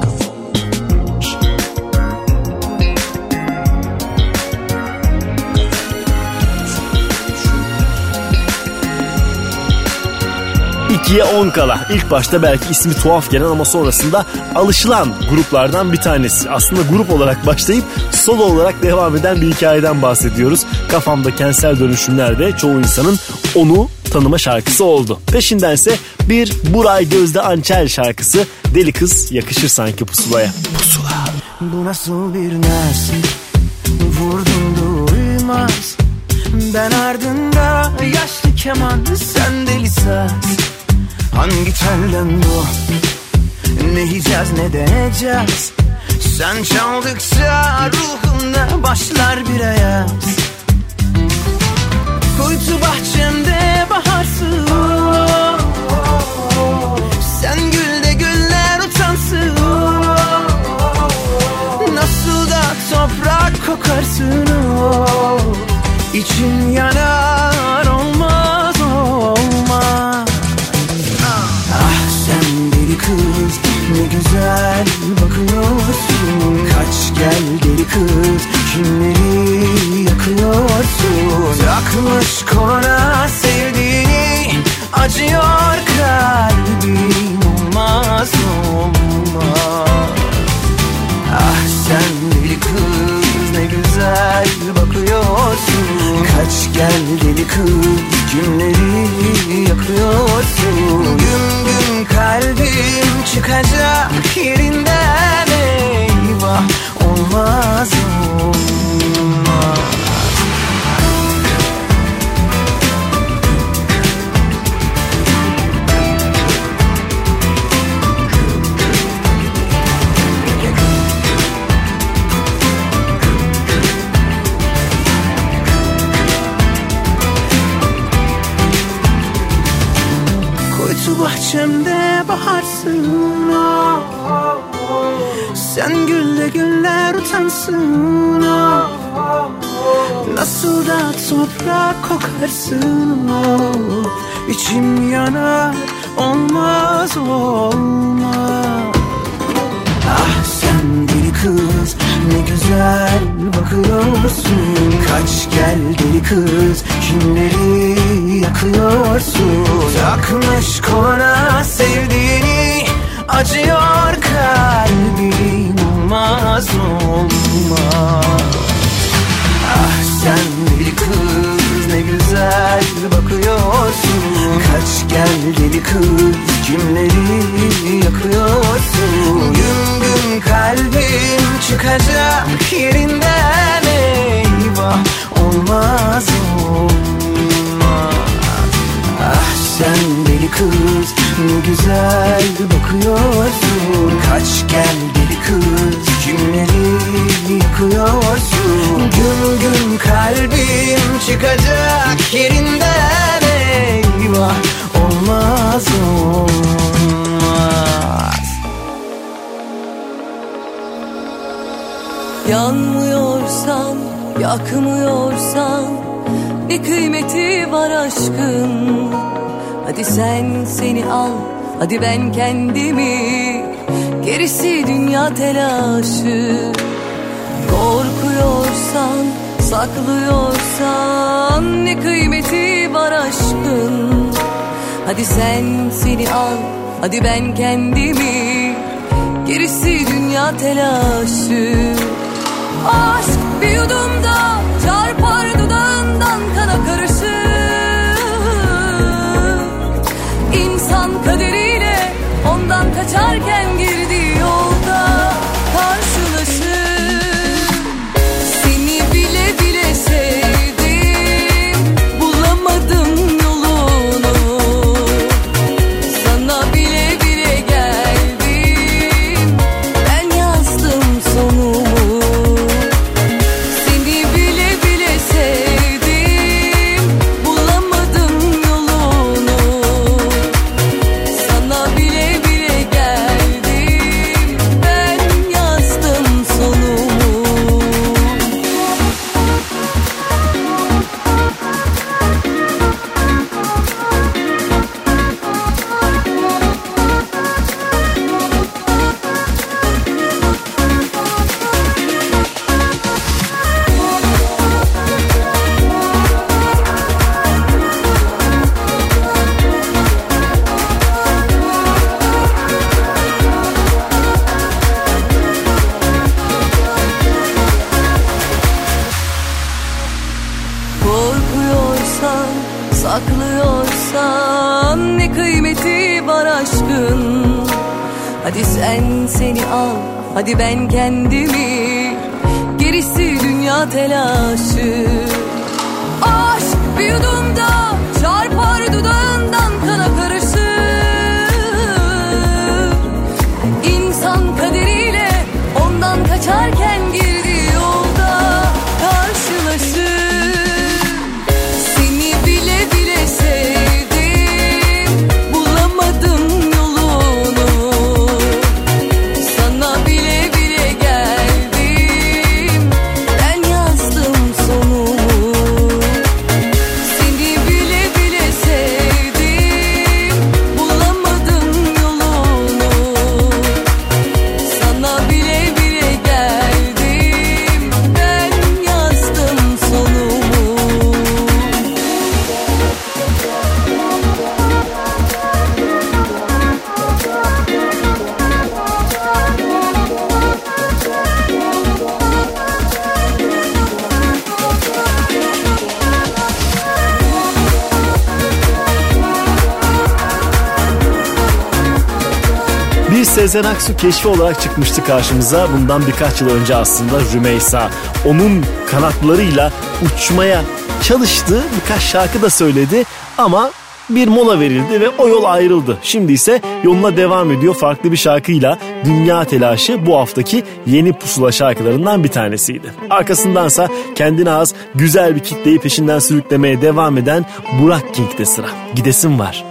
[SPEAKER 3] İkiye 10 kala. İlk başta belki ismi tuhaf gelen ama sonrasında alışılan gruplardan bir tanesi. Aslında grup olarak başlayıp solo olarak devam eden bir hikayeden bahsediyoruz. Kafamda kentsel dönüşümlerde çoğu insanın onu tanıma şarkısı oldu. Peşindense bir Buray Gözde Ançel şarkısı Deli Kız yakışır sanki pusulaya. Pusula.
[SPEAKER 11] Bu nasıl bir nesil Vurdun duymaz Ben ardında yaşlı keman Sen deli saz Hangi telden bu? Ne yiyeceğiz ne deneyeceğiz? Sen çaldıkça ruhumda başlar bir ayaz. Kuytu bahçemde baharsın Sen gül de güller utansın Nasıl da toprak kokarsın İçim yanar olmaz olmaz kız ne güzel bakıyorsun. Kaç gel deli kız kimleri yakıyorsun? Takmış koluna sevdiğini acıyor kalbim olmaz olmaz. Ah sen deli kız ne güzel bakıyorsun Kaç gel deli kız kimleri yakıyorsun. Güm güm kalbim çıkacak yerinden eyvah Olmaz olmaz bahçemde baharsın ah. Sen gülle güller utansın ah. Nasıl da toprak kokarsın ah. İçim yanar olmaz olmaz Ah sen deli kız ne güzel bakıyorsun. Kaç gel deli kız Kimleri yakıyorsun? Takmış kolana sevdiğini Acıyor kalbin Olmaz olmaz Ah sen deli kız ne güzel bakıyorsun. Kaç gel deli kız kimleri güzel bakıyorsun. Kaç gel deli kız kimleri yıkıyorsun. Gün gün kalbim çıkacak yerinden eyvah Olmaz olmaz.
[SPEAKER 19] Yanmıyorsan, yakmıyorsan Ne kıymeti var aşkın. Hadi sen seni al, hadi ben kendimi Gerisi dünya telaşı. Korkuyorsan, saklıyorsan Ne kıymeti var aşkın? Hadi sen seni al, hadi ben kendimi Gerisi dünya telaşı. Aşk bir yudumda çarpar dudağından kana karışır. İnsan kaderiyle ondan kaçarken girdiği hadi ben kendimi
[SPEAKER 3] Sezen Aksu keşfi olarak çıkmıştı karşımıza. Bundan birkaç yıl önce aslında Rümeysa. Onun kanatlarıyla uçmaya çalıştı. Birkaç şarkı da söyledi ama bir mola verildi ve o yol ayrıldı. Şimdi ise yoluna devam ediyor farklı bir şarkıyla. Dünya Telaşı bu haftaki yeni pusula şarkılarından bir tanesiydi. Arkasındansa kendine az güzel bir kitleyi peşinden sürüklemeye devam eden Burak King'de sıra. Gidesim var.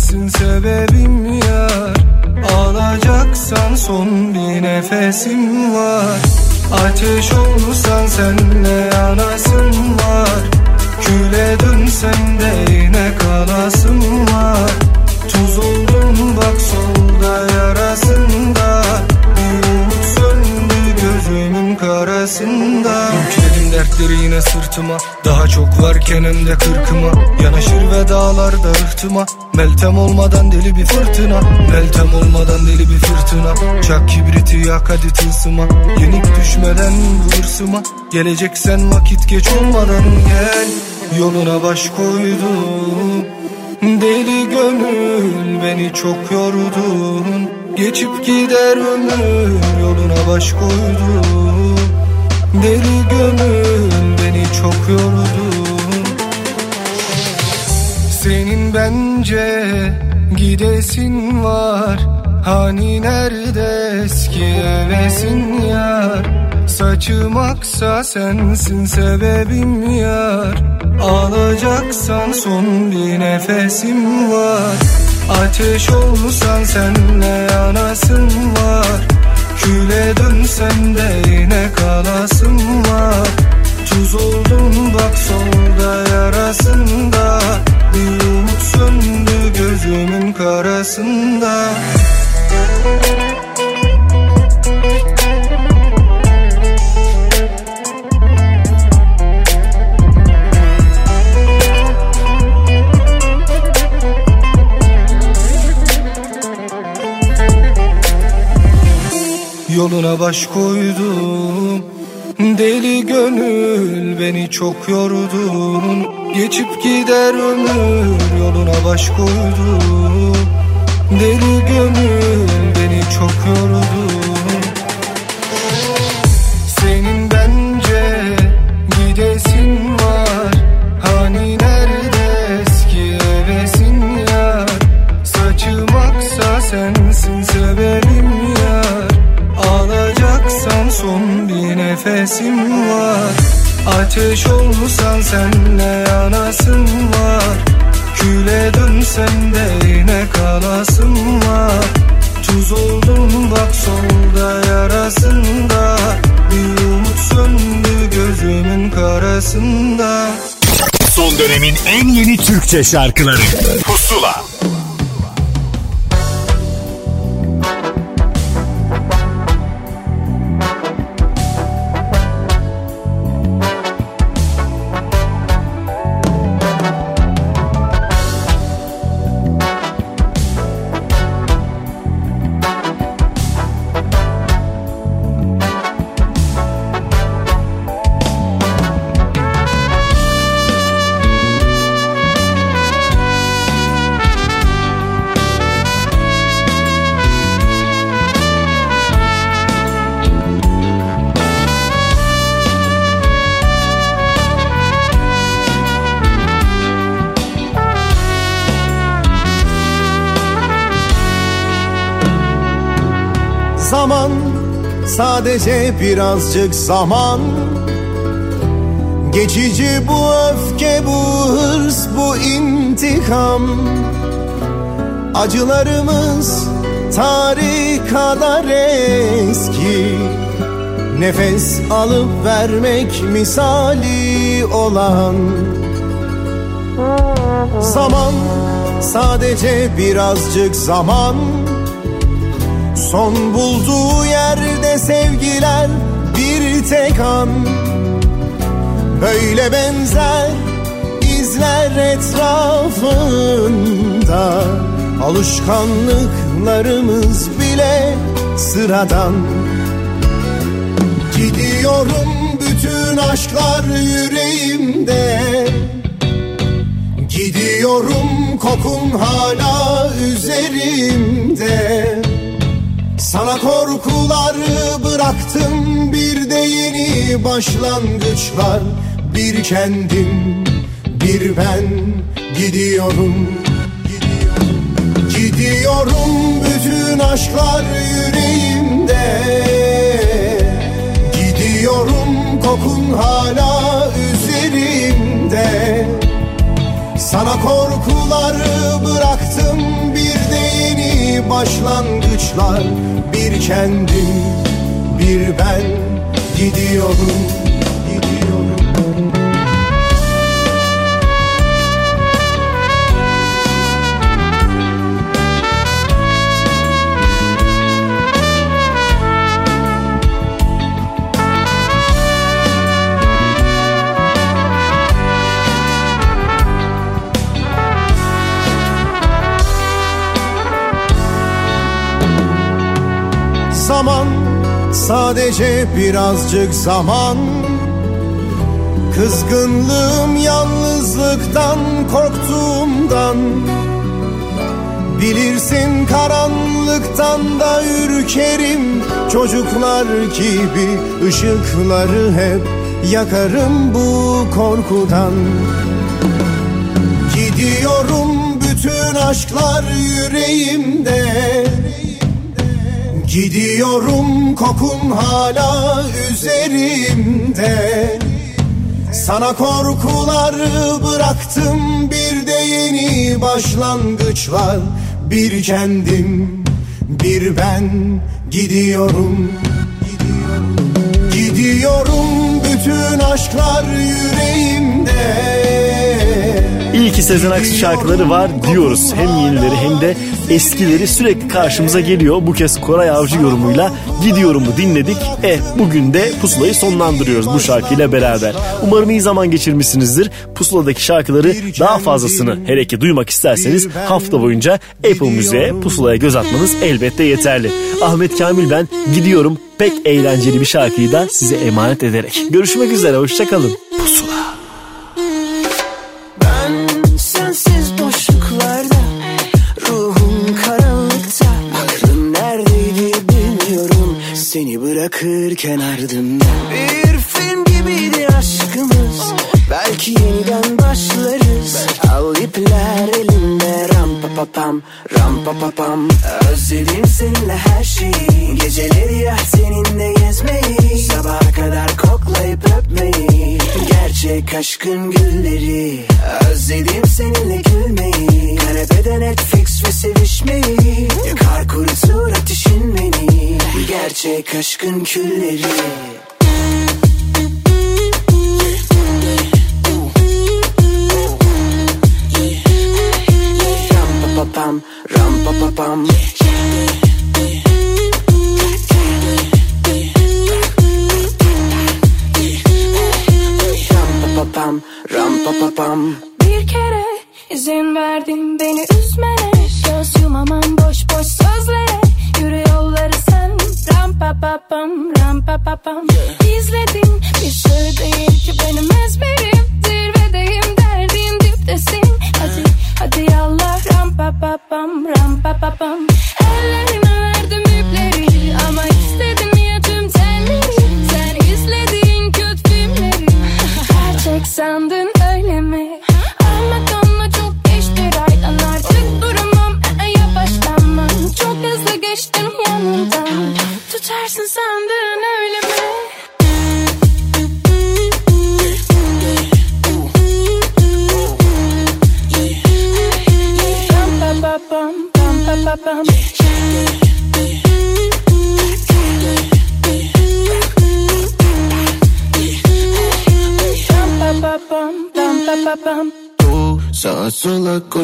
[SPEAKER 20] Sensin sebebim yar. Alacaksan son bir nefesim var. Ateş olsan senle yanasın var. Küle dönsen de yine kalasın var. Tuz oldum bak solda yarasında. Bir umut söndü gözümün karasında. Yükledim dertleri yine sırtıma Daha çok varken hem de kırkıma Yanaşır ve dağlarda rıhtıma Meltem olmadan deli bir fırtına Meltem olmadan deli bir fırtına. Çak kibriti yak hadi tılsıma Yenik düşmeden bu Geleceksen vakit geç olmadan gel Yoluna baş koydum. Deli gönül beni çok yordun Geçip gider ömür yoluna baş koydum. Deli gönül beni çok yordun Senin bence gidesin var. Hani nerede eski hevesin yar? Saçım aksa sensin sebebim yar. Alacaksan son bir nefesim var. Ateş olsan senle yanasın var. Küle dönsen de yine kalasın var. Tuz oldun bak solda yarasında karasında Yoluna baş koydum. Deli gönül beni çok yordun Geçip gider ömür yoluna baş koydum Deli gönül beni çok yordun Senin bence gidesin var. Hani nerede eski hevesin yar? Saçım aksa sensin sebebim yar. Alacaksan son bir nefesim var. Ateş olsan senle yanasın var. Küle dönsen de solda yarasında Bir umut söndü gözümün karasında.
[SPEAKER 1] Son dönemin en yeni Türkçe şarkıları. Pusula
[SPEAKER 21] birazcık zaman. Geçici bu öfke bu hırs bu intikam. Acılarımız tarih kadar eski. Nefes alıp vermek misali olan. Zaman sadece birazcık zaman. Son bulduğu yerde sevgiler bir tek an Böyle benzer izler etrafında. Alışkanlıklarımız bile sıradan. Gidiyorum bütün aşklar yüreğimde. Gidiyorum kokun hala üzerimde sana korkuları bıraktım bir de yeni başlangıçlar. Bir kendim bir ben gidiyorum. Gidiyorum bütün aşklar yüreğimde. Gidiyorum kokun hala üzerimde. Sana korkuları bıraktım başlangıçlar. Bir kendim bir ben gidiyorum sadece birazcık zaman. Kızgınlığım yalnızlıktan korktuğumdan. Bilirsin karanlıktan da ürkerim. Çocuklar gibi ışıkları hep yakarım bu korkudan. Gidiyorum bütün aşklar yüreğimde Gidiyorum kokun hala üzerimde Sana korkuları bıraktım bir de yeni başlangıç var. Bir kendim bir ben gidiyorum. Gidiyorum bütün aşklar yüreğimde.
[SPEAKER 3] İyi ki Sezen Aksu şarkıları var diyoruz. Hem yenileri hem de eskileri sürekli karşımıza geliyor. Bu kez Koray Avcı yorumuyla Gidiyorum'u dinledik. E bugün de Pusula'yı sonlandırıyoruz bu şarkıyla beraber. Umarım iyi zaman geçirmişsinizdir. Pusula'daki şarkıları daha fazlasını hele ki duymak isterseniz hafta boyunca Apple Müziğe Pusula'ya göz atmanız elbette yeterli. Ahmet Kamil ben gidiyorum pek eğlenceli bir şarkıyı da size emanet ederek. Görüşmek üzere hoşçakalın. Pusula.
[SPEAKER 11] Seni bırakırken ardımda Bir film gibiydi aşkımız. Belki yeniden başlarız. Al ipler elimde Ram pa pa pam Ram pa pa pam. Özledim seninle her şeyi. Geceleri ya seninle gezmeyi. Sabaha kadar koklayıp öpmeyi. Gerçek aşkın gülleri. Özledim seninle gülmeyi. Kanepede Netflix ve sevişmeyi Gerçek aşkın külleri Ram pa pa pam, ram pa pa pam.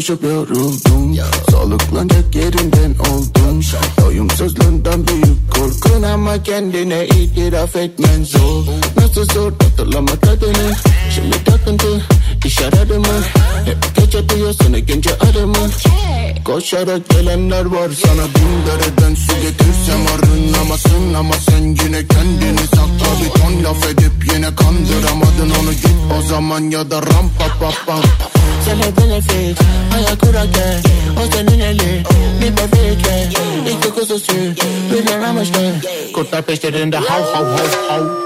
[SPEAKER 22] Koşup yoruldum. Soluklanacak yerinden oldum. Doyumsuzluğundan büyük korkun ama kendine itiraf etmen zor. Nasıl zor hatırlama tadını Şimdi takıntı iş aradı mı? Hep gece duyuyorsun ikinci adımı Koşarak gelenler var sana bin Berichterstatterin der Hau,
[SPEAKER 23] Hau, Hau, Hau.